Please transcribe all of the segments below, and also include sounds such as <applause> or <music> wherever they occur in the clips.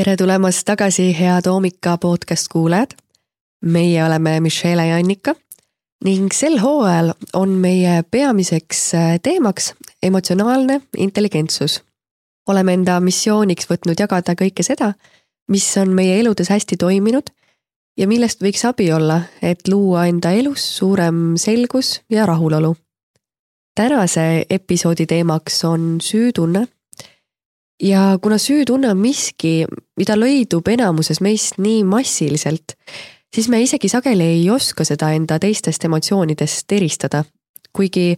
tere tulemast tagasi, head Oomika podcast kuulajad. meie oleme Michelle ja Annika ning sel hooajal on meie peamiseks äh, teemaks emotsionaalne intelligentsus. oleme enda missiooniks võtnud jagada kõike seda, mis on meie eludes hästi toiminud ja millest võiks abi olla, et luua enda elus suurem selgus ja rahulolu. tänase episoodi teemaks on süütunne ja kuna süütunne on miski, mida leidub enamuses meist nii massiliselt, siis me isegi sageli ei oska seda enda teistest emotsioonidest eristada. kuigi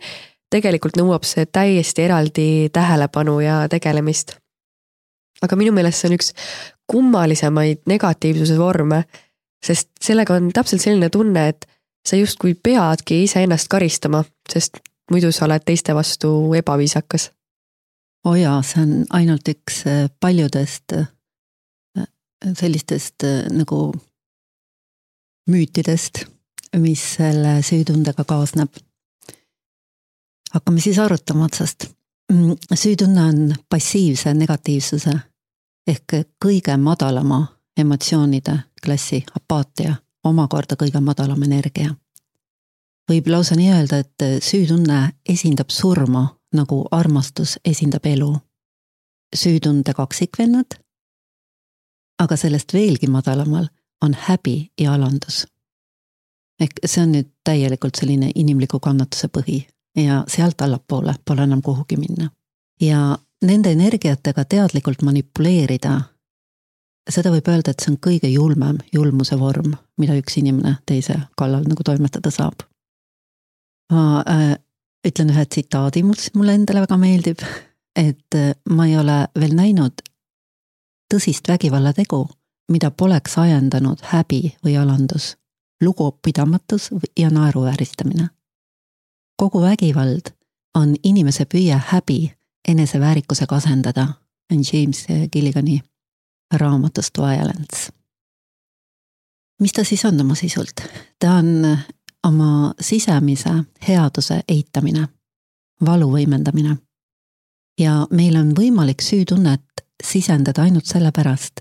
tegelikult nõuab see täiesti eraldi tähelepanu ja tegelemist. aga minu meelest see on üks kummalisemaid negatiivsuse vorme, sest sellega on täpselt selline tunne, et sa justkui peadki iseennast karistama, sest muidu sa oled teiste vastu ebaviisakas oo oh jaa, see on ainult üks äh, paljudest äh, sellistest äh, nagu müütidest, mis selle süütundega kaasneb. hakkame siis arutama otsast. Mm, süütunne on passiivse negatiivsuse ehk kõige madalama emotsioonide klassi apaatia, omakorda kõige madalam energia. võib lausa nii öelda, et süütunne esindab surma nagu armastus esindab elu. süütunde kaksikvennad. aga sellest veelgi madalamal on häbi ja alandus. ehk see on nüüd täielikult selline inimliku kannatuse põhi ja sealt allapoole pole enam kuhugi minna. ja nende energiatega teadlikult manipuleerida, seda võib öelda, et see on kõige julmem julmuse vorm, mida üks inimene teise kallal nagu toimetada saab. ma äh, ütlen ühe tsitaadi, mis mulle endale väga meeldib, et äh, ma ei ole veel näinud tõsist vägivallategu, mida poleks ajendanud häbi või alandus, lugupidamatus ja naeruvääristamine. kogu vägivald on inimese püüe häbi eneseväärikusega asendada, on James Gilligani raamatust Violence. mis ta siis on oma sisult? ta on oma sisemise headuse eitamine, valu võimendamine. ja meil on võimalik süütunnet sisendada ainult sellepärast,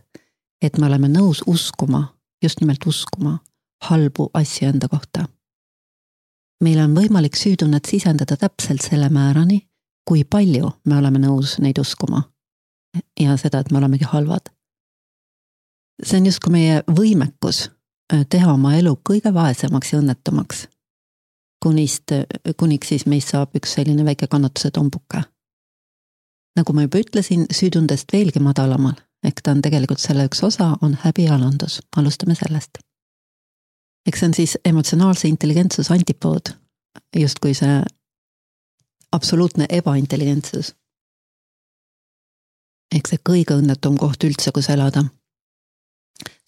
et me oleme nõus uskuma, just nimelt uskuma halbu asju enda kohta. meil on võimalik süütunnet sisendada täpselt selle määrani, kui palju me oleme nõus neid uskuma. ja seda, et me olemegi halvad. see on justkui meie võimekus teha oma elu kõige vaesemaks ja õnnetumaks. kunist, kuniks siis meist saab üks selline väike kannatuse tombuke. nagu ma juba ütlesin, süütundest veelgi madalamal, ehk ta on tegelikult selle üks osa, on häbialandus, alustame sellest. eks see on siis emotsionaalse intelligentsuse antipood, justkui see absoluutne ebaintelligentsus. ehk see kõige õnnetum koht üldse, kus elada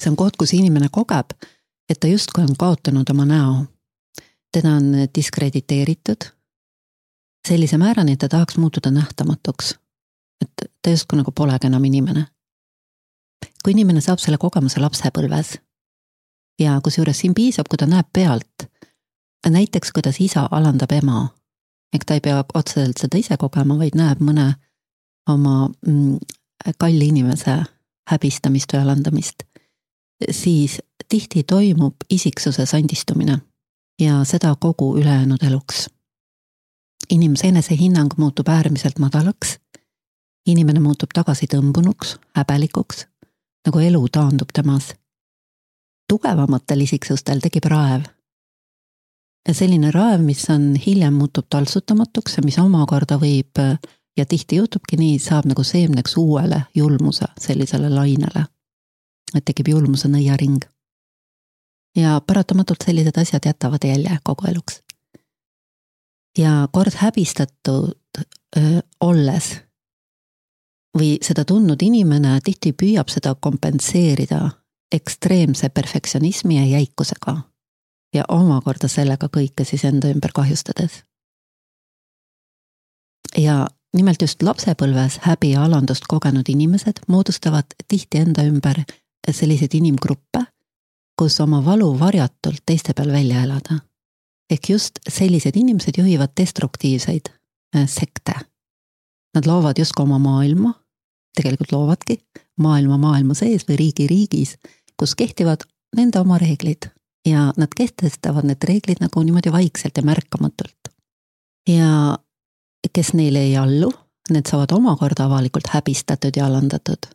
see on koht, kus inimene kogeb, et ta justkui on kaotanud oma näo. teda on diskrediteeritud sellise määrani, et ta tahaks muutuda nähtamatuks. et ta justkui nagu polegi enam inimene. kui inimene saab selle kogemuse lapsepõlves ja kusjuures siin piisab, kui ta näeb pealt, näiteks kuidas isa alandab ema, ehk ta ei pea otseselt seda ise kogema, vaid näeb mõne oma mm, kalli inimese häbistamist või alandamist siis tihti toimub isiksuse sandistumine ja seda kogu ülejäänud eluks. inimese enesehinnang muutub äärmiselt madalaks. inimene muutub tagasitõmbunuks, häbelikuks, nagu elu taandub temas. tugevamatel isiksustel tekib raev. ja selline raev, mis on hiljem muutub taltsutamatuks ja mis omakorda võib ja tihti juhtubki nii, saab nagu seemneks uuele julmuse sellisele lainele et tekib julmuse nõiaring. Ja paratamatult sellised asjad jätavad jälje kogu eluks. ja kord häbistatud öö, olles või seda tundnud inimene tihti püüab seda kompenseerida ekstreemse perfektsionismi ja jäikusega ja omakorda sellega kõike siis enda ümber kahjustades. ja nimelt just lapsepõlves häbi ja alandust kogenud inimesed moodustavad tihti enda ümber selliseid inimgruppe, kus oma valu varjatult teiste peal välja elada. ehk just sellised inimesed juhivad destruktiivseid äh, sekte. Nad loovad justkui oma maailma, tegelikult loovadki, maailma maailma sees või riigi riigis, kus kehtivad nende oma reeglid ja nad kehtestavad need reeglid nagu niimoodi vaikselt ja märkamatult. ja kes neile ei allu, need saavad omakorda avalikult häbistatud ja alandatud.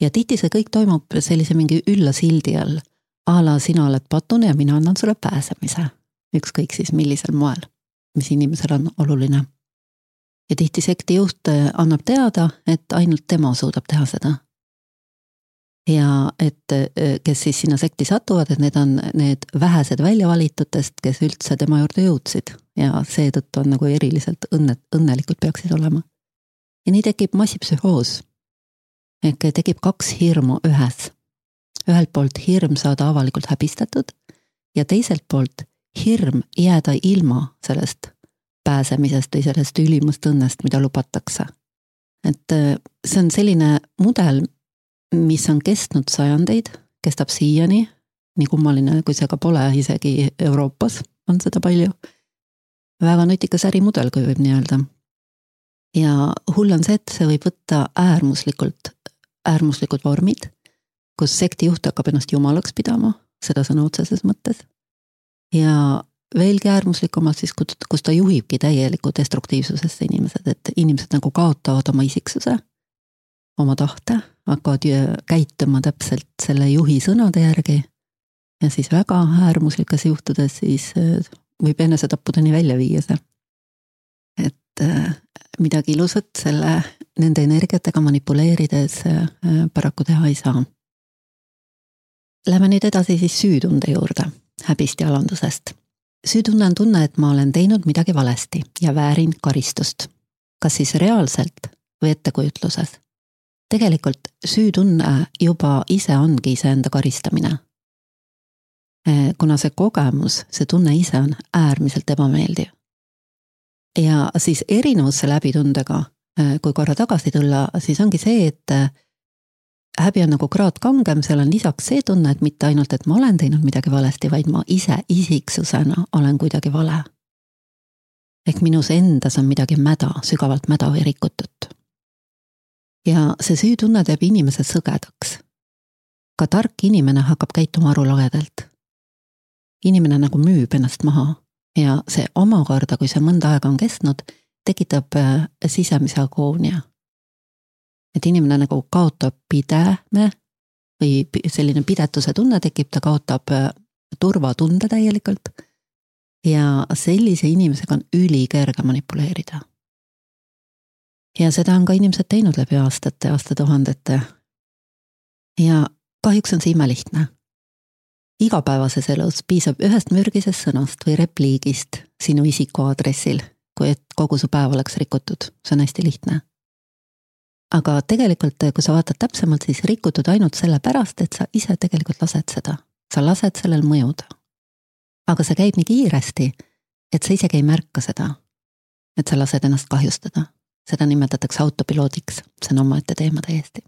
Ja tihti see kõik toimub sellise mingi ülla sildi all. a la sina oled patune ja mina annan sulle pääsemise. ükskõik siis millisel moel, mis inimesele on oluline. ja tihti sekti juht annab teada, et ainult tema suudab teha seda ja et kes siis sinna sekti satuvad, et need on need vähesed väljavalitutest, kes üldse tema juurde jõudsid ja seetõttu on nagu eriliselt õnne, õnnelikud peaksid olema. ja nii tekib massipsühhoos. Ehk tekib kaks hirmu ühes. ühelt poolt hirm saada avalikult häbistatud ja teiselt poolt hirm jääda ilma sellest pääsemisest või sellest ülimast õnnest, mida lubatakse. et see on selline mudel, mis on kestnud sajandeid, kestab siiani, nii kummaline, kui see ka pole, isegi Euroopas on seda palju. väga nutikas ärimudel, kui võib nii öelda. Ja hull on see, et see võib võtta äärmuslikult, äärmuslikud vormid, kus sekti juht hakkab ennast jumalaks pidama, seda sõna otseses mõttes. ja veelgi äärmuslikumalt siis, kus ta juhibki täielikku destruktiivsusesse inimesed, et inimesed nagu kaotavad oma isiksuse, oma tahte hakkavad käituma täpselt selle juhi sõnade järgi. ja siis väga äärmuslikes juhtudes siis äh, võib enesetappudeni välja viia see. et äh, midagi ilusat selle, nende energiatega manipuleerides äh, paraku teha ei saa. Lähme nüüd edasi siis süütunde juurde, häbist ja alandusest. süütunne on tunne, et ma olen teinud midagi valesti ja väärin karistust. kas siis reaalselt või ettekujutluses tegelikult süütunne juba ise ongi iseenda karistamine. Eh, kuna see kogemus, see tunne ise on äärmiselt ebameeldiv. Ja siis erinevus selle häbitundega, eh, kui korra tagasi tulla, siis ongi see, et eh, häbi on nagu kraad kangem, seal on lisaks see tunne, et mitte ainult, et ma olen teinud midagi valesti, vaid ma ise isiksusena olen kuidagi vale. ehk minus endas on midagi mäda, sügavalt mäda või rikutut ja see süütunne teeb inimese sõgedaks. ka tark inimene hakkab käituma arulagedalt. inimene nagu müüb ennast maha ja see omakorda, kui see mõnda aega on kestnud, tekitab äh, sisemise agoonia. et inimene nagu kaotab pideme või selline pidetuse tunne tekib, ta kaotab äh, turvatunde täielikult. ja sellise inimesega on ülikerge manipuleerida ja seda on ka inimesed teinud läbi aastate, aastatuhandete. ja kahjuks on see imelihtne. Igapäevases elus piisab ühest mürgisest sõnast või repliigist sinu isiku aadressil, kui et kogu su päev oleks rikutud, see on hästi lihtne. aga tegelikult, kui sa vaatad täpsemalt, siis rikutud ainult sellepärast, et sa ise tegelikult lased seda, sa lased sellel mõjuda. aga see käib nii kiiresti, et sa isegi ei märka seda, et sa lased ennast kahjustada seda nimetatakse autopiloodiks, see on omaette teema täiesti.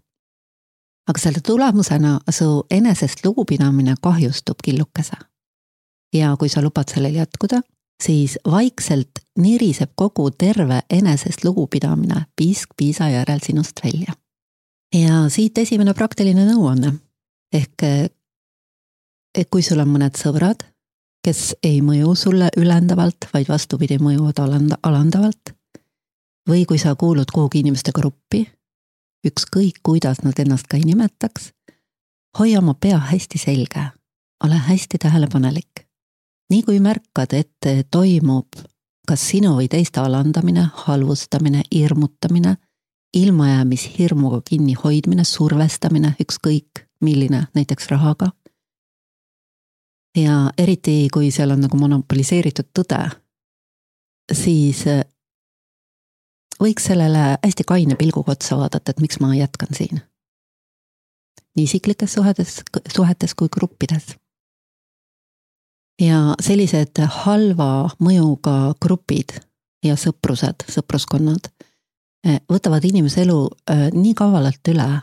Aga selle tulemusena su enesest lugupidamine kahjustub killukese. ja kui sa lubad sellel jätkuda, siis vaikselt niriseb kogu terve enesest lugupidamine piisk piisa järel sinust välja. ja siit esimene praktiline nõuanne ehk et kui sul on mõned sõbrad, kes ei mõju sulle ülendavalt, vaid vastupidi, mõjuvad alanda, alandavalt või kui sa kuulud kuhugi inimeste gruppi, ükskõik kuidas nad ennast ka ei nimetaks, hoia oma pea hästi selge, ole hästi tähelepanelik. nii kui märkad, et toimub kas sinu või teiste alandamine, halvustamine, hirmutamine, ilmajäämishirmuga kinnihoidmine, survestamine, ükskõik milline, näiteks rahaga. ja eriti, kui seal on nagu monopoliseeritud tõde, siis võiks sellele hästi kaine pilguga otsa vaadata, et miks ma jätkan siin. nii isiklikes suhetes, suhetes kui gruppides. ja sellised halva mõjuga grupid ja sõprused, sõpruskonnad eh, võtavad inimese elu eh, nii kavalalt üle,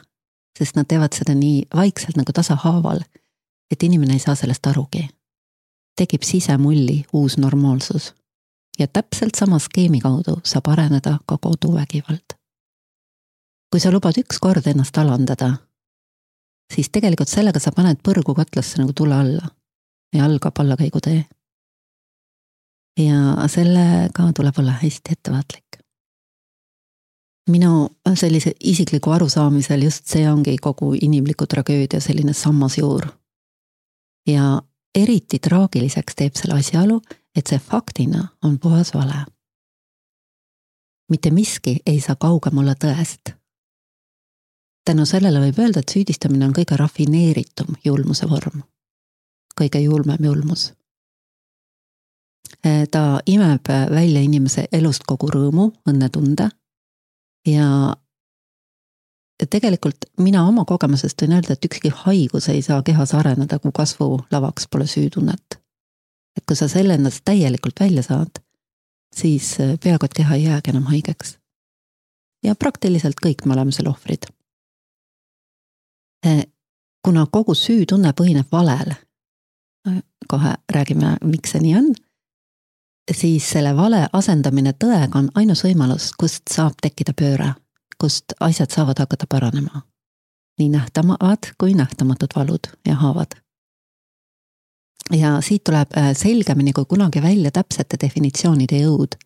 sest nad teevad seda nii vaikselt nagu tasahaaval, et inimene ei saa sellest arugi. tekib sisemulli uus normaalsus ja täpselt sama skeemi kaudu saab areneda ka koduvägivald. kui sa lubad ükskord ennast alandada, siis tegelikult sellega sa paned põrgu katlasse nagu tule alla ja algab allakäigutee. ja sellega tuleb olla hästi ettevaatlik. minu sellise isikliku arusaamisel just see ongi kogu inimliku tragöödia selline sammasjuur. ja eriti traagiliseks teeb selle asjaolu, et see faktina on puhas vale. mitte miski ei saa kaugem olla tõest. tänu sellele võib öelda, et süüdistamine on kõige rafineeritum julmuse vorm. kõige julmem julmus. ta imeb välja inimese elust kogu rõõmu, õnnetunde ja tegelikult mina oma kogemusest võin öelda, et ükski haigus ei saa kehas areneda, kui kasvulavaks pole süütunnet. et kui sa selle endast täielikult välja saad, siis äh, peaaegu et keha ei jäägi enam haigeks. ja praktiliselt kõik me oleme selle ohvrid. Äh, kuna kogu süütunne põhineb valel, äh, kohe räägime, miks see nii on, siis selle vale asendamine tõega on ainus võimalus, kust saab tekkida pööre kust asjad saavad hakata paranema. nii nähtavad kui nähtamatud valud ja haavad. ja siit tuleb äh, selgemini kui kunagi välja täpsete definitsioonide jõud.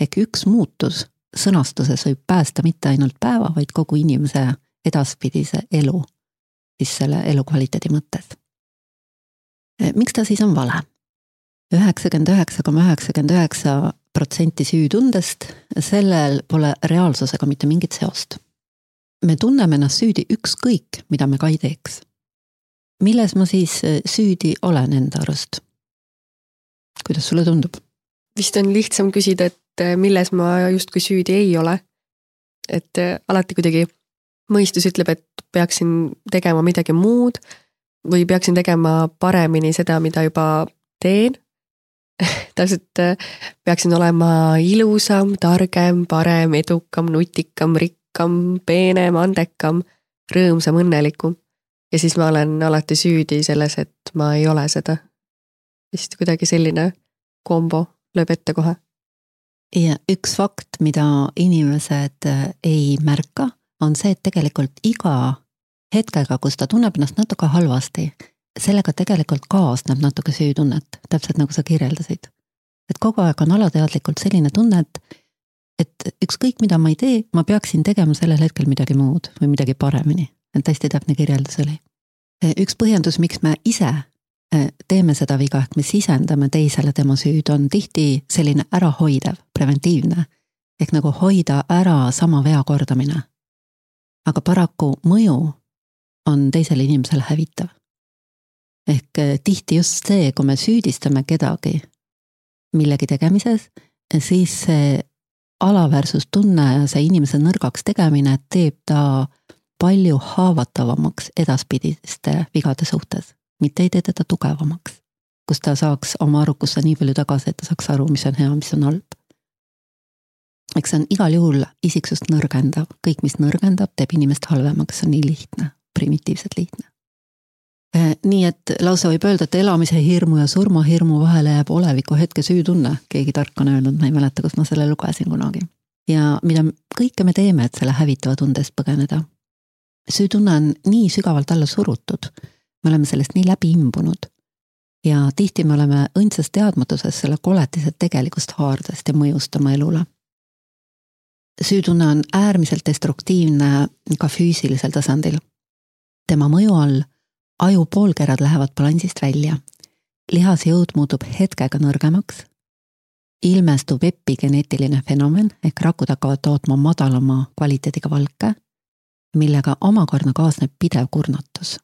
ehk üks muutus sõnastuses võib päästa mitte ainult päeva, vaid kogu inimese edaspidise elu, siis selle elukvaliteedi mõttes. Äh, miks ta siis on vale? üheksakümmend üheksa koma üheksakümmend üheksa protsenti süütundest, sellel pole reaalsusega mitte mingit seost. me tunneme ennast süüdi ükskõik, mida me ka ei teeks. milles ma siis äh, süüdi olen enda arust? kuidas sulle tundub? vist on lihtsam küsida, et äh, milles ma justkui süüdi ei ole. et äh, alati kuidagi mõistus ütleb, et peaksin tegema midagi muud või peaksin tegema paremini seda, mida juba teen <laughs> täpselt äh, peaksin olema ilusam, targem, parem, edukam, nutikam, rikkam, peenem, andekam, rõõmsam, õnnelikum. ja siis ma olen alati süüdi selles, et ma ei ole seda. vist kuidagi selline kombo lööb ette kohe. ja üks fakt, mida inimesed äh, ei märka, on see, et tegelikult iga hetkega, kus ta tunneb ennast natuke halvasti, sellega tegelikult kaasneb natuke süütunnet, täpselt nagu sa kirjeldasid. et kogu aeg on alateadlikult selline tunne, et, et ükskõik, mida ma ei tee, ma peaksin tegema sellel hetkel midagi muud või midagi paremini. et hästi täpne kirjeldus oli. üks põhjendus, miks me ise eh, teeme seda viga, ehk me sisendame teisele tema süüd, on tihti selline ärahoidev, preventiivne. ehk nagu hoida ära sama vea kordamine. aga paraku mõju on teisele inimesele hävitav ehk eh, tihti just see, kui me süüdistame kedagi millegi tegemises, siis see alaväärsustunne ja see inimese nõrgaks tegemine teeb ta palju haavatavamaks edaspidiste vigade suhtes, mitte ei tee teda tugevamaks. kus ta saaks oma arukusse nii palju tagasi, et ta saaks aru, mis on hea, mis on halb. eks see on igal juhul isiksust nõrgendav, kõik, mis nõrgendab, teeb inimest halvemaks, see on nii lihtne, primitiivselt lihtne nii et lausa võib öelda, et elamise hirmu ja surmahirmu vahele jääb oleviku hetke süütunne, keegi tark on öelnud, ma ei mäleta, kus ma selle lugesin kunagi. ja mida kõike me teeme, et selle hävitava tunde eest põgeneda. süütunne on nii sügavalt alla surutud, me oleme sellest nii läbi imbunud ja tihti me oleme õndsas teadmatuses selle koletise tegelikust haardest ja mõjust oma elule. süütunne on äärmiselt destruktiivne ka füüsilisel tasandil. tema mõju all aju poolkerad lähevad balansist välja. lihasjõud muutub hetkega nõrgemaks. ilmestub epigeneetiline fenomen ehk rakud hakkavad tootma madalama kvaliteediga valke, millega omakorda kaasneb pidev kurnatus.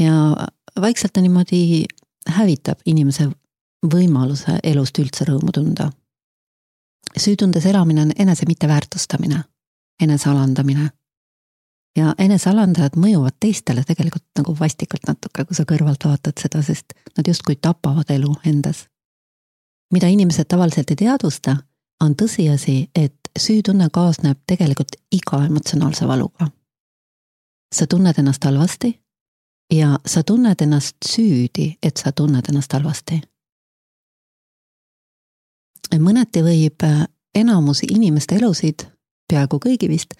ja vaikselt ta niimoodi hävitab inimese võimaluse elust üldse rõõmu tunda. süütundes elamine on enese mitteväärtustamine, enese alandamine ja enesealandajad mõjuvad teistele tegelikult nagu vastikalt natuke, kui sa kõrvalt vaatad seda, sest nad justkui tapavad elu endas. mida inimesed tavaliselt ei teadvusta, on tõsiasi, et süütunne kaasneb tegelikult iga emotsionaalse valuga. sa tunned ennast halvasti ja sa tunned ennast süüdi, et sa tunned ennast halvasti. mõneti võib enamus inimeste elusid peaaegu kõigi vist,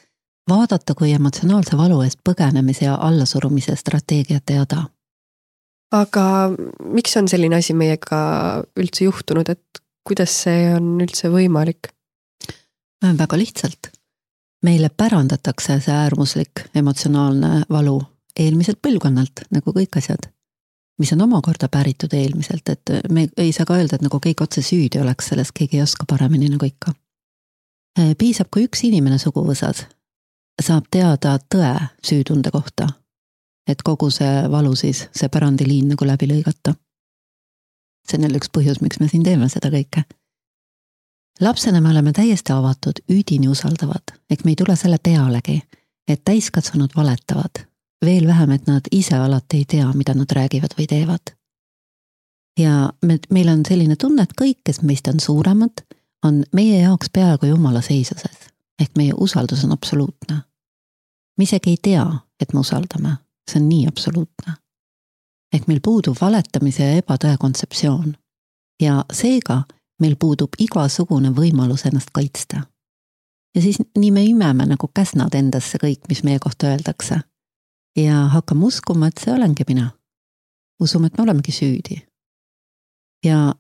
vaadata kui emotsionaalse valu eest põgenemise ja allasurumise strateegiate jada. aga miks on selline asi meiega üldse juhtunud, et kuidas see on üldse võimalik? väga lihtsalt. meile pärandatakse see äärmuslik emotsionaalne valu eelmiselt põlvkonnalt, nagu kõik asjad. mis on omakorda päritud eelmiselt, et me ei saa ka öelda, et nagu keegi otse süüdi oleks selles, keegi ei oska paremini nagu ikka. piisab, kui üks inimene suguvõsas saab teada tõe süütunde kohta. et kogu see valu siis, see pärandiliin nagu läbi lõigata. see on jälle üks põhjus, miks me siin teeme seda kõike. lapsena me oleme täiesti avatud, üdini usaldavad, ehk me ei tule selle pealegi, et täiskasvanud valetavad. veel vähem, et nad ise alati ei tea, mida nad räägivad või teevad. ja me, meil on selline tunne, et kõik, kes meist on suuremad, on meie jaoks peaaegu jumala seisuses ehk meie usaldus on absoluutne me isegi ei tea, et me usaldame, see on nii absoluutne. ehk meil puudub valetamise ja ebatõe kontseptsioon. ja seega meil puudub igasugune võimalus ennast kaitsta. ja siis nii me imeme nagu käsnad endasse kõik, mis meie kohta öeldakse. ja hakkame uskuma, et see olengi mina. usume, et me olemegi süüdi. ja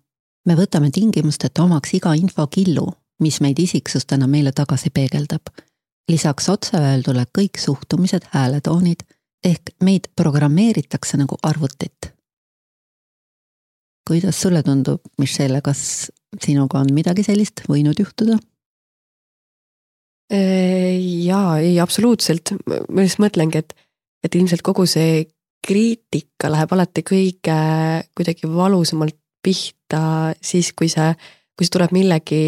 me võtame tingimusteta omaks iga infokillu, mis meid isiksustena meile tagasi peegeldab lisaks otseöeldule kõik suhtumised, hääletoonid ehk meid programmeeritakse nagu arvutit. kuidas sulle tundub, Michelle, kas sinuga on midagi sellist võinud juhtuda? jaa, ei absoluutselt, ma just mõtlengi, et, et ilmselt kogu see kriitika läheb alati kõige kuidagi valusamalt pihta siis, kui see, kui see tuleb millegi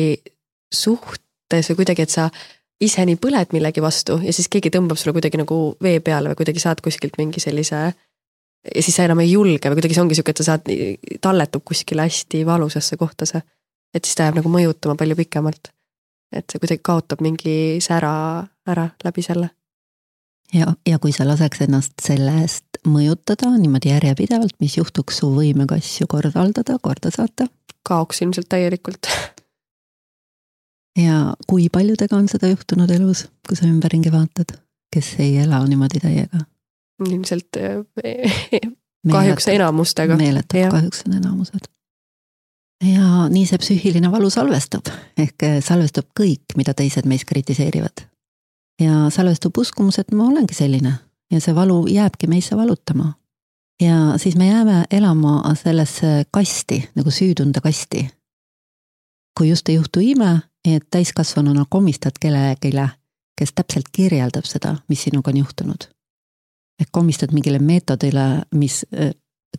suhtes või kuidagi, et sa ise nii põled millegi vastu ja siis keegi tõmbab sulle kuidagi nagu vee peale või kuidagi saad kuskilt mingi sellise. ja siis sa enam ei julge või kuidagi see ongi sihuke, et sa saad, talletub kuskile hästi valusasse kohta see. et siis ta jääb nagu mõjutama palju pikemalt. et see kuidagi kaotab mingi sära ära läbi selle. ja, ja kui sa laseks ennast selle eest mõjutada niimoodi järjepidevalt, mis juhtuks su võimega asju korraldada, korda saata? kaoks ilmselt täielikult <laughs> ja kui paljudega on seda juhtunud elus, kui sa ümberringi vaatad, kes ei ela niimoodi täiega? ilmselt eh, kahjuks enamustega. meeletud kahjuks on enamused. ja nii see psüühiline valu salvestub, ehk eh, salvestub kõik, mida teised meist kritiseerivad. ja salvestub uskumus, et ma olengi selline ja see valu jääbki meisse valutama. ja siis me jääme elama sellesse kasti nagu süütunde kasti. kui just ei juhtu ime et täiskasvanuna komistad kellelegi, kes täpselt kirjeldab seda, mis sinuga on juhtunud. ehk komistad mingile meetodile, mis äh,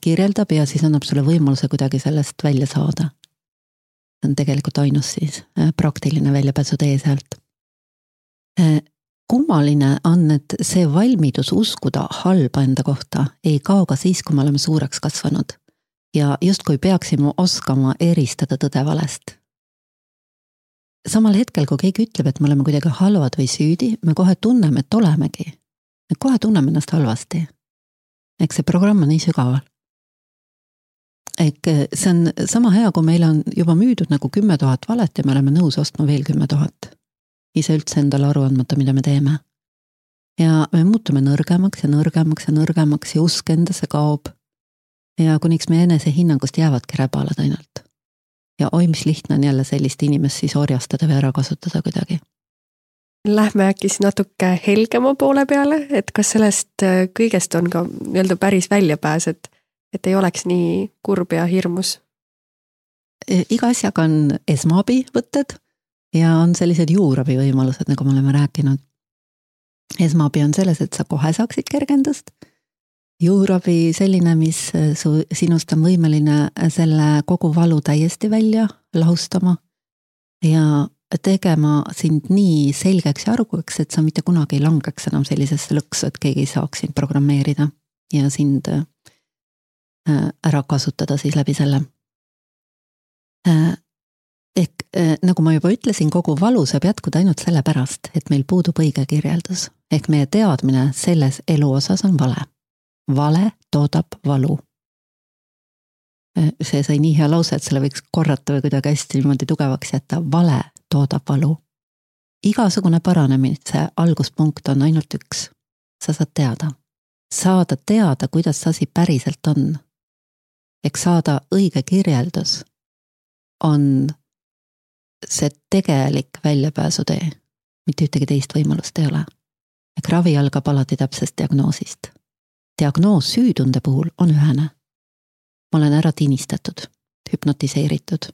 kirjeldab ja siis annab sulle võimaluse kuidagi sellest välja saada. see on tegelikult ainus siis äh, praktiline väljapääsutee sealt. Äh, kummaline on, et see valmidus uskuda halba enda kohta ei kao ka siis, kui me oleme suureks kasvanud. ja justkui peaksime oskama eristada tõde valest samal hetkel, kui keegi ütleb, et me oleme kuidagi halvad või süüdi, me kohe tunneme, et olemegi. me kohe tunneme ennast halvasti. eks see programm on nii sügaval. ehk eh, see on sama hea, kui meile on juba müüdud nagu kümme tuhat valet ja me oleme nõus ostma veel kümme tuhat. ise üldse endale aru andmata, mida me teeme. ja me muutume nõrgemaks ja nõrgemaks ja nõrgemaks ja usk endasse kaob. ja kuniks meie enesehinnangust jäävadki räbalad ainult ja oi, mis lihtne on jälle sellist inimest siis orjastada või ära kasutada kuidagi. Lähme äkki siis natuke helgema poole peale, et kas sellest äh, kõigest on ka nii-öelda päris väljapääs, et, et ei oleks nii kurb ja hirmus? E, iga asjaga on esmaabivõtted ja on sellised juurabi võimalused, nagu me oleme rääkinud. esmaabi on selles, et sa kohe saaksid kergendust juurabi selline, mis äh, su, sinust on võimeline äh, selle kogu valu täiesti välja lahustama ja tegema sind nii selgeks ja arukaks, et sa mitte kunagi ei langeks enam sellisesse lõksu, et keegi saaks sind programmeerida ja sind äh, ära kasutada siis läbi selle. ehk nagu ma juba ütlesin, kogu valu saab jätkuda ainult sellepärast, et meil puudub õige kirjeldus ehk meie teadmine selles elu osas on vale vale toodab valu. see sai nii hea lause, et selle võiks korrata või kuidagi hästi niimoodi tugevaks jätta, vale toodab valu. igasugune paranemise alguspunkt on ainult üks. sa saad teada, saada teada, kuidas see asi päriselt on. eks saada õige kirjeldus on see tegelik väljapääsutee, mitte ühtegi teist võimalust ei ole. ehk ravi algab alati täpsest diagnoosist. Diagnoos süütunde puhul on ühene. ma olen ära tinistatud, hüpnotiseeritud.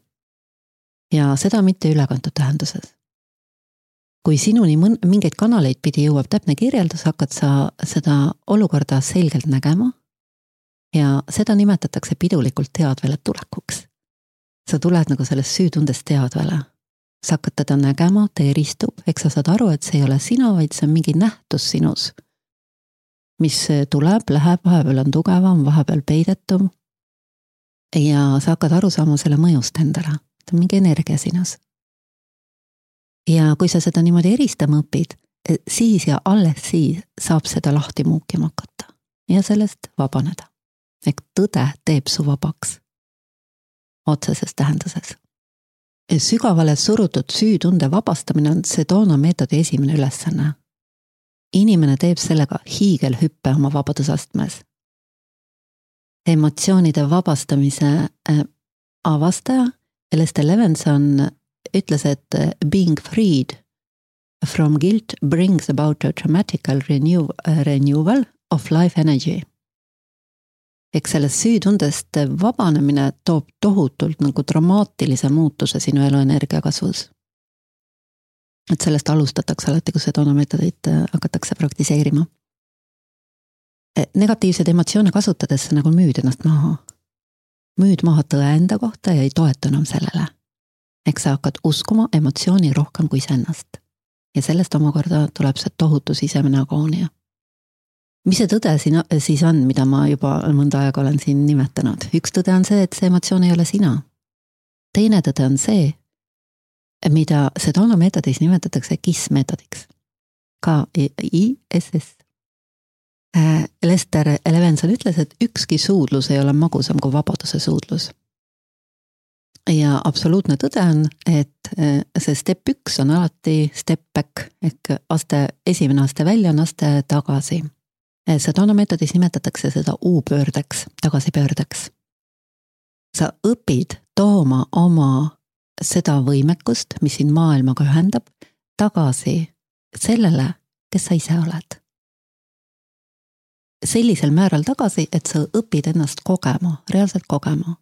ja seda mitte ülekantud tähenduses. kui sinuni mõn-, mingeid kanaleid pidi jõuab täpne kirjeldus, hakkad sa seda olukorda selgelt nägema ja seda nimetatakse pidulikult teadvele tulekuks sa tuled nagu sellest süütundest teadvale. sa hakkad teda nägema, ta eristub, eks sa saad aru, et see ei ole sina, vaid see on mingi nähtus sinus. Mis tuleb, läheb, vahepeal on tugevam, vahepeal peidetum. ja sa hakkad aru saama selle mõjust endale, ta on mingi energia sinus. ja kui sa seda niimoodi eristama õpid, siis ja alles siis saab seda lahti muukima hakata ja sellest vabaneda. ehk tõde teeb su vabaks otseses tähenduses. sügavale surutud süütunde vabastamine on Sedona meetodi esimene ülesanne. Inimene teeb sellega hiigelhüppe oma vabadusastmes. emotsioonide vabastamise äh, avastaja Lester Levenson ütles, et äh, being freed from guilt brings about a dramatical renew, uh, renewal of life energy eks sellest süütundest vabanemine toob tohutult nagu dramaatilise muutuse sinu eluenergia kasvus. Et sellest alustatakse alati, kui seda meetodit äh, hakatakse praktiseerima. E, negatiivseid emotsioone kasutades sa nagu müüd ennast maha. müüd maha tõe enda kohta ja ei toetu enam sellele. eks sa hakkad uskuma emotsiooni rohkem kui iseennast. ja sellest omakorda tuleb see tohutu sisemine agoonia mis see tõde siin siis on, mida ma juba mõnda aega olen siin nimetanud? üks tõde on see, et see emotsioon ei ole sina. teine tõde on see, mida Sedona meetodis nimetatakse KISS meetodiks. K-I-S-S. Äh, Lester Levenson ütles, et ükski suudlus ei ole magusam kui vabaduse suudlus. ja absoluutne tõde on, et äh, see step üks on alati step back ehk aste, esimene aste välja on aste tagasi Sedona meetodis nimetatakse seda U-pöördeks, tagasipöördeks. sa õpid tooma oma seda võimekust, mis sind maailmaga ühendab, tagasi sellele, kes sa ise oled. sellisel määral tagasi, et sa õpid ennast kogema, reaalselt kogema.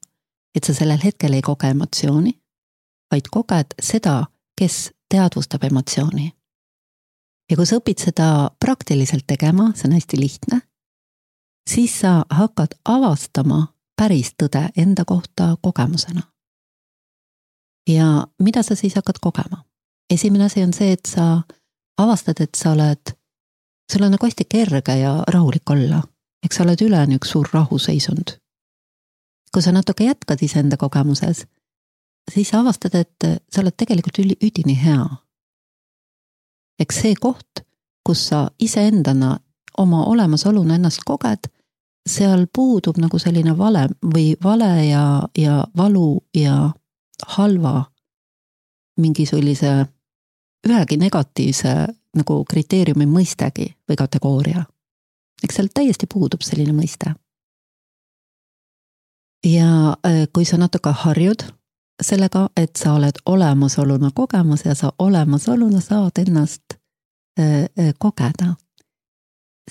et sa sellel hetkel ei koge emotsiooni, vaid koged seda, kes teadvustab emotsiooni ja kui sa õpid seda praktiliselt tegema, see on hästi lihtne, siis sa hakkad avastama päris tõde enda kohta kogemusena. Ja mida sa siis hakkad kogema? esimene asi on see, et sa avastad, et sa oled, sul on nagu hästi kerge ja rahulik olla, eks sa oled üleni üks suur rahuseisund. kui sa natuke jätkad iseenda kogemuses, siis sa avastad, et sa oled tegelikult üdini hea eks see koht, kus sa iseendana oma olemasoluna ennast koged, seal puudub nagu selline vale või vale ja, ja valu ja halva mingi sellise ühegi negatiivse nagu kriteeriumi mõistegi või kategooria. eks seal täiesti puudub selline mõiste. ja äh, kui sa natuke harjud sellega, et sa oled olemasoluna kogemas ja sa olemasoluna saad ennast äh, äh, kogeda,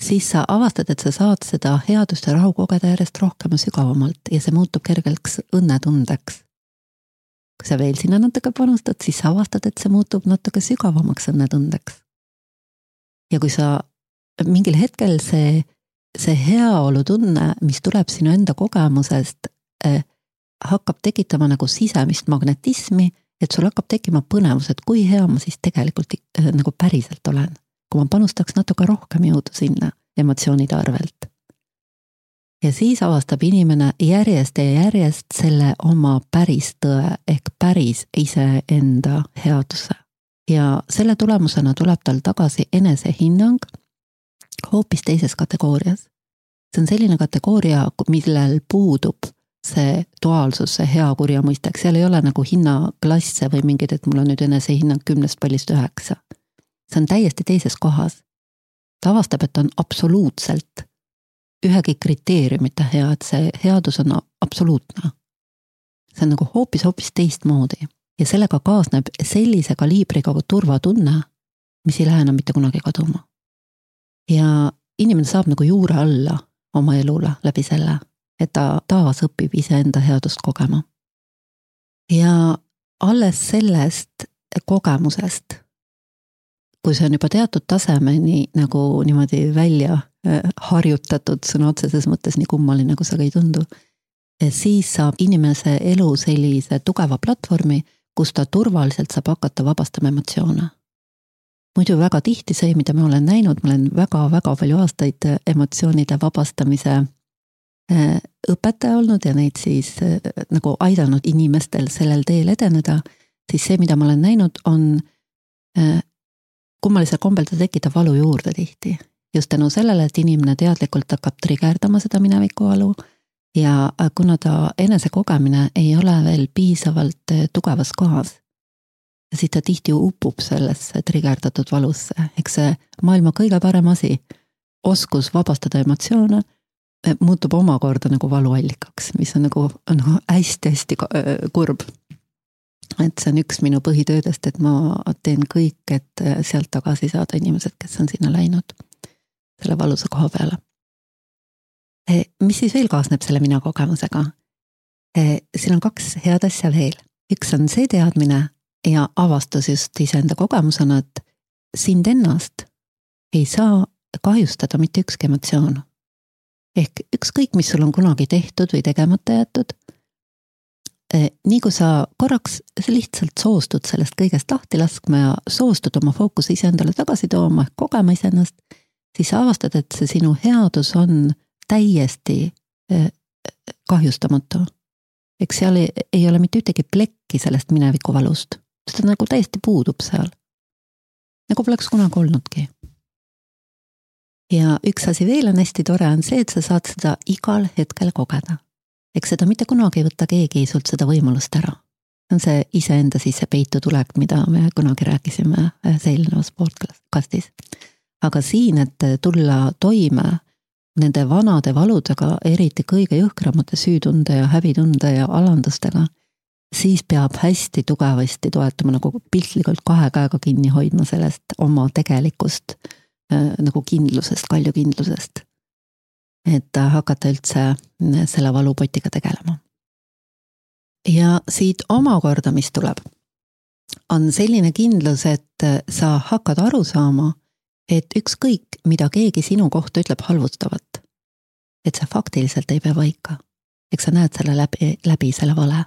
siis sa avastad, et sa saad seda headust ja rahu kogeda järjest rohkem ja sügavamalt ja see muutub kergeks õnnetundeks. Kui sa veel sinna natuke panustad, siis sa avastad, et see muutub natuke sügavamaks õnnetundeks. ja kui sa mingil hetkel see, see heaolutunne, mis tuleb sinu enda kogemusest eh,, hakkab tekitama nagu sisemist magnetismi, et sul hakkab tekkima põnevus, et kui hea ma siis tegelikult äh, nagu päriselt olen. kui ma panustaks natuke rohkem jõudu sinna emotsioonide arvelt. Ja siis avastab inimene järjest ja järjest selle oma päris tõe ehk päris iseenda headuse. ja selle tulemusena tuleb tal tagasi enesehinnang hoopis teises kategoorias. see on selline kategooria, millel puudub see duaalsus, see hea-kurja mõiste, eks seal ei ole nagu hinnaklasse või mingeid, et mul on nüüd enesehinnang kümnest pallist üheksa. see on täiesti teises kohas. ta avastab, et on absoluutselt ühegi kriteeriumita hea, et see headus on absoluutne. see on nagu hoopis-hoopis teistmoodi ja sellega kaasneb sellise kaliibriga turvatunne, mis ei lähe enam mitte kunagi kaduma. ja inimene saab nagu juure alla oma elule läbi selle, et ta taas õpib iseenda headust kogema. ja alles sellest kogemusest, kui see on juba teatud tasemeni nagu niimoodi välja äh, harjutatud sõna otseses mõttes, nii kummaline kui see ka ei tundu, siis saab inimese elu sellise tugeva platvormi, kus ta turvaliselt saab hakata vabastama emotsioone. Muidu väga tihti see, mida ma olen näinud, ma olen väga-väga palju aastaid emotsioonide vabastamise äh, õpetaja olnud ja neid siis äh, nagu aidanud inimestel sellel teel edeneda, siis see, mida ma olen näinud, on äh, kummalisel kombel ta tekitab valu juurde tihti. just tänu sellele, et inimene teadlikult hakkab trigerdama seda minevikuvalu ja kuna ta enesekogemine ei ole veel piisavalt tugevas kohas siis ta tihti upub sellesse trigerdatud valusse, eks see maailma kõige parem asi, oskus vabastada emotsioone, eh, muutub omakorda nagu valuallikaks, mis on nagu, nagu hästi-hästi kurb. Et see on üks minu põhitöödest, et ma teen kõik, et eh, sealt tagasi saada inimesed, kes on sinna läinud, selle valusa koha peale. mis siis veel kaasneb selle mina kogemusega? siin on kaks head asja veel, üks on see teadmine, ja avastas just iseenda kogemusena, et sind ennast ei saa kahjustada mitte ükski emotsioon. ehk ükskõik, mis sul on kunagi tehtud või tegemata jäetud. Eh, nii kui sa korraks lihtsalt soostud sellest kõigest lahti laskma ja soostud oma fookuse iseendale tagasi tooma ehk kogema iseennast, siis sa avastad, et see sinu headus on täiesti eh, kahjustamatu. eks seal ei, ei ole mitte ühtegi plekki sellest minevikuvalust sest ta nagu täiesti puudub seal. nagu poleks kunagi olnudki. ja üks asi veel on hästi tore, on see, et sa saad seda igal hetkel kogeda. Eks seda mitte kunagi ei võta keegi sult seda võimalust ära. see on see iseenda sisse peitu tulek, mida me kunagi rääkisime ühes eelnevas podcast'is. aga siin, et tulla toime nende vanade valudega, eriti kõige jõhkramate süütunde ja häbitunde ja alandustega siis peab hästi tugevasti toetama nagu piltlikult kahe käega kinni hoidma sellest oma tegelikust äh, nagu kindlusest, kaljukindlusest. Et hakata üldse äh, selle valupotiga tegelema. ja siit omakorda, mis tuleb, on selline kindlus, et sa hakkad aru saama, et ükskõik, mida keegi sinu kohta ütleb halvustavat, et see faktiliselt ei pea paika. eks sa näed selle läbi, läbi selle vale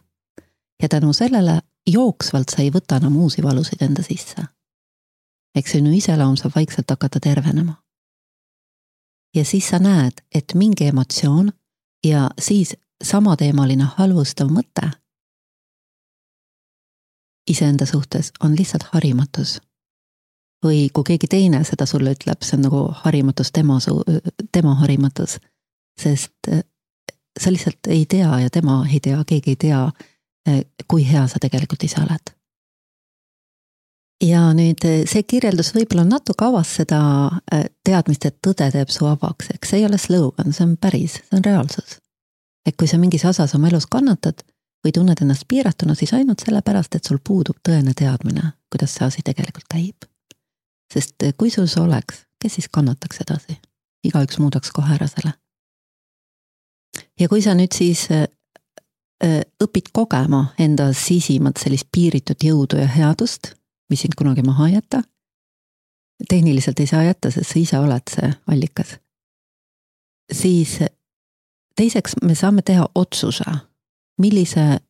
ja tänu sellele jooksvalt sa ei võta enam uusi valusid enda sisse. eks sinu iseloom saab vaikselt hakata tervenema. Ja siis sa näed, et mingi emotsioon ja siis samateemaline halvustav mõte iseenda suhtes on lihtsalt harimatus. või kui keegi teine seda sulle ütleb, see on nagu harimatus tema su-, tema harimatus. sest sa lihtsalt ei tea ja tema ei tea, keegi ei tea Eh, kui hea sa tegelikult ise oled. Ja nüüd eh, see kirjeldus võib-olla natuke avas seda eh, teadmist, et tõde teeb su vabaks, eks see ei ole slogan, see on päris, see on reaalsus. et kui sa mingis osas oma elus kannatad või tunned ennast piiratuna, siis ainult sellepärast, et sul puudub tõene teadmine, kuidas see asi tegelikult käib. sest kui sul see oleks, kes siis kannataks edasi? igaüks muudaks kohe ära selle. ja kui sa nüüd siis õpid kogema enda sisimat sellist piiritut jõudu ja headust, mis sind kunagi maha ei jäta. tehniliselt ei saa jätta, sest sa ise oled see allikas. siis teiseks me saame teha otsuse, millise,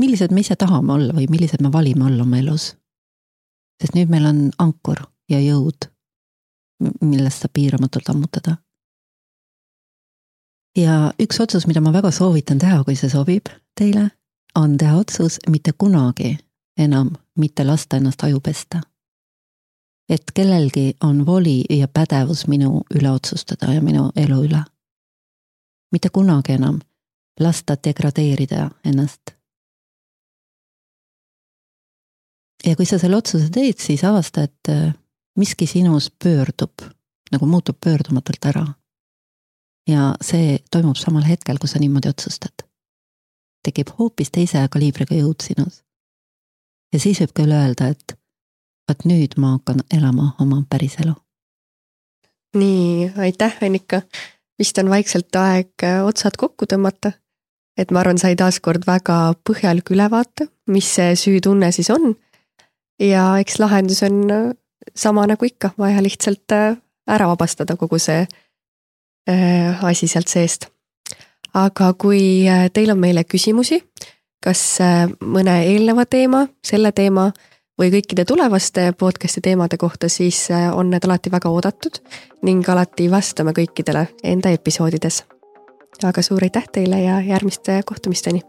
millised me ise tahame olla või millised me valime olla oma elus. sest nüüd meil on ankur ja jõud, millest saab piiramatult ammutada ja üks otsus, mida ma väga soovitan teha, kui see sobib teile, on teha otsus mitte kunagi enam mitte lasta ennast aju pesta. et kellelgi on voli ja pädevus minu üle otsustada ja minu elu üle. mitte kunagi enam lasta degradeerida ennast. ja kui sa selle otsuse teed, siis avasta, et miski sinus pöördub, nagu muutub pöördumatult ära. ja see toimub samal hetkel, kui sa niimoodi otsustad. tekib hoopis teise kaliibriga jõud sinus. Ja siis võib küll öelda, et vot nüüd ma hakkan elama oma päris elu. nii, aitäh, Annika. vist on vaikselt aeg äh, otsad kokku tõmmata. et ma arvan, sai taaskord väga põhjaliku ülevaate, mis see süütunne siis on. ja eks lahendus on äh, sama nagu ikka, vaja lihtsalt äh, ära vabastada kogu see asi sealt seest. aga kui teil on meile küsimusi, kas mõne eelneva teema, selle teema või kõikide tulevaste podcast'i teemade kohta, siis äh, on need alati väga oodatud ning alati vastame kõikidele enda episoodides. aga suur aitäh teile ja järgmiste kohtumisteni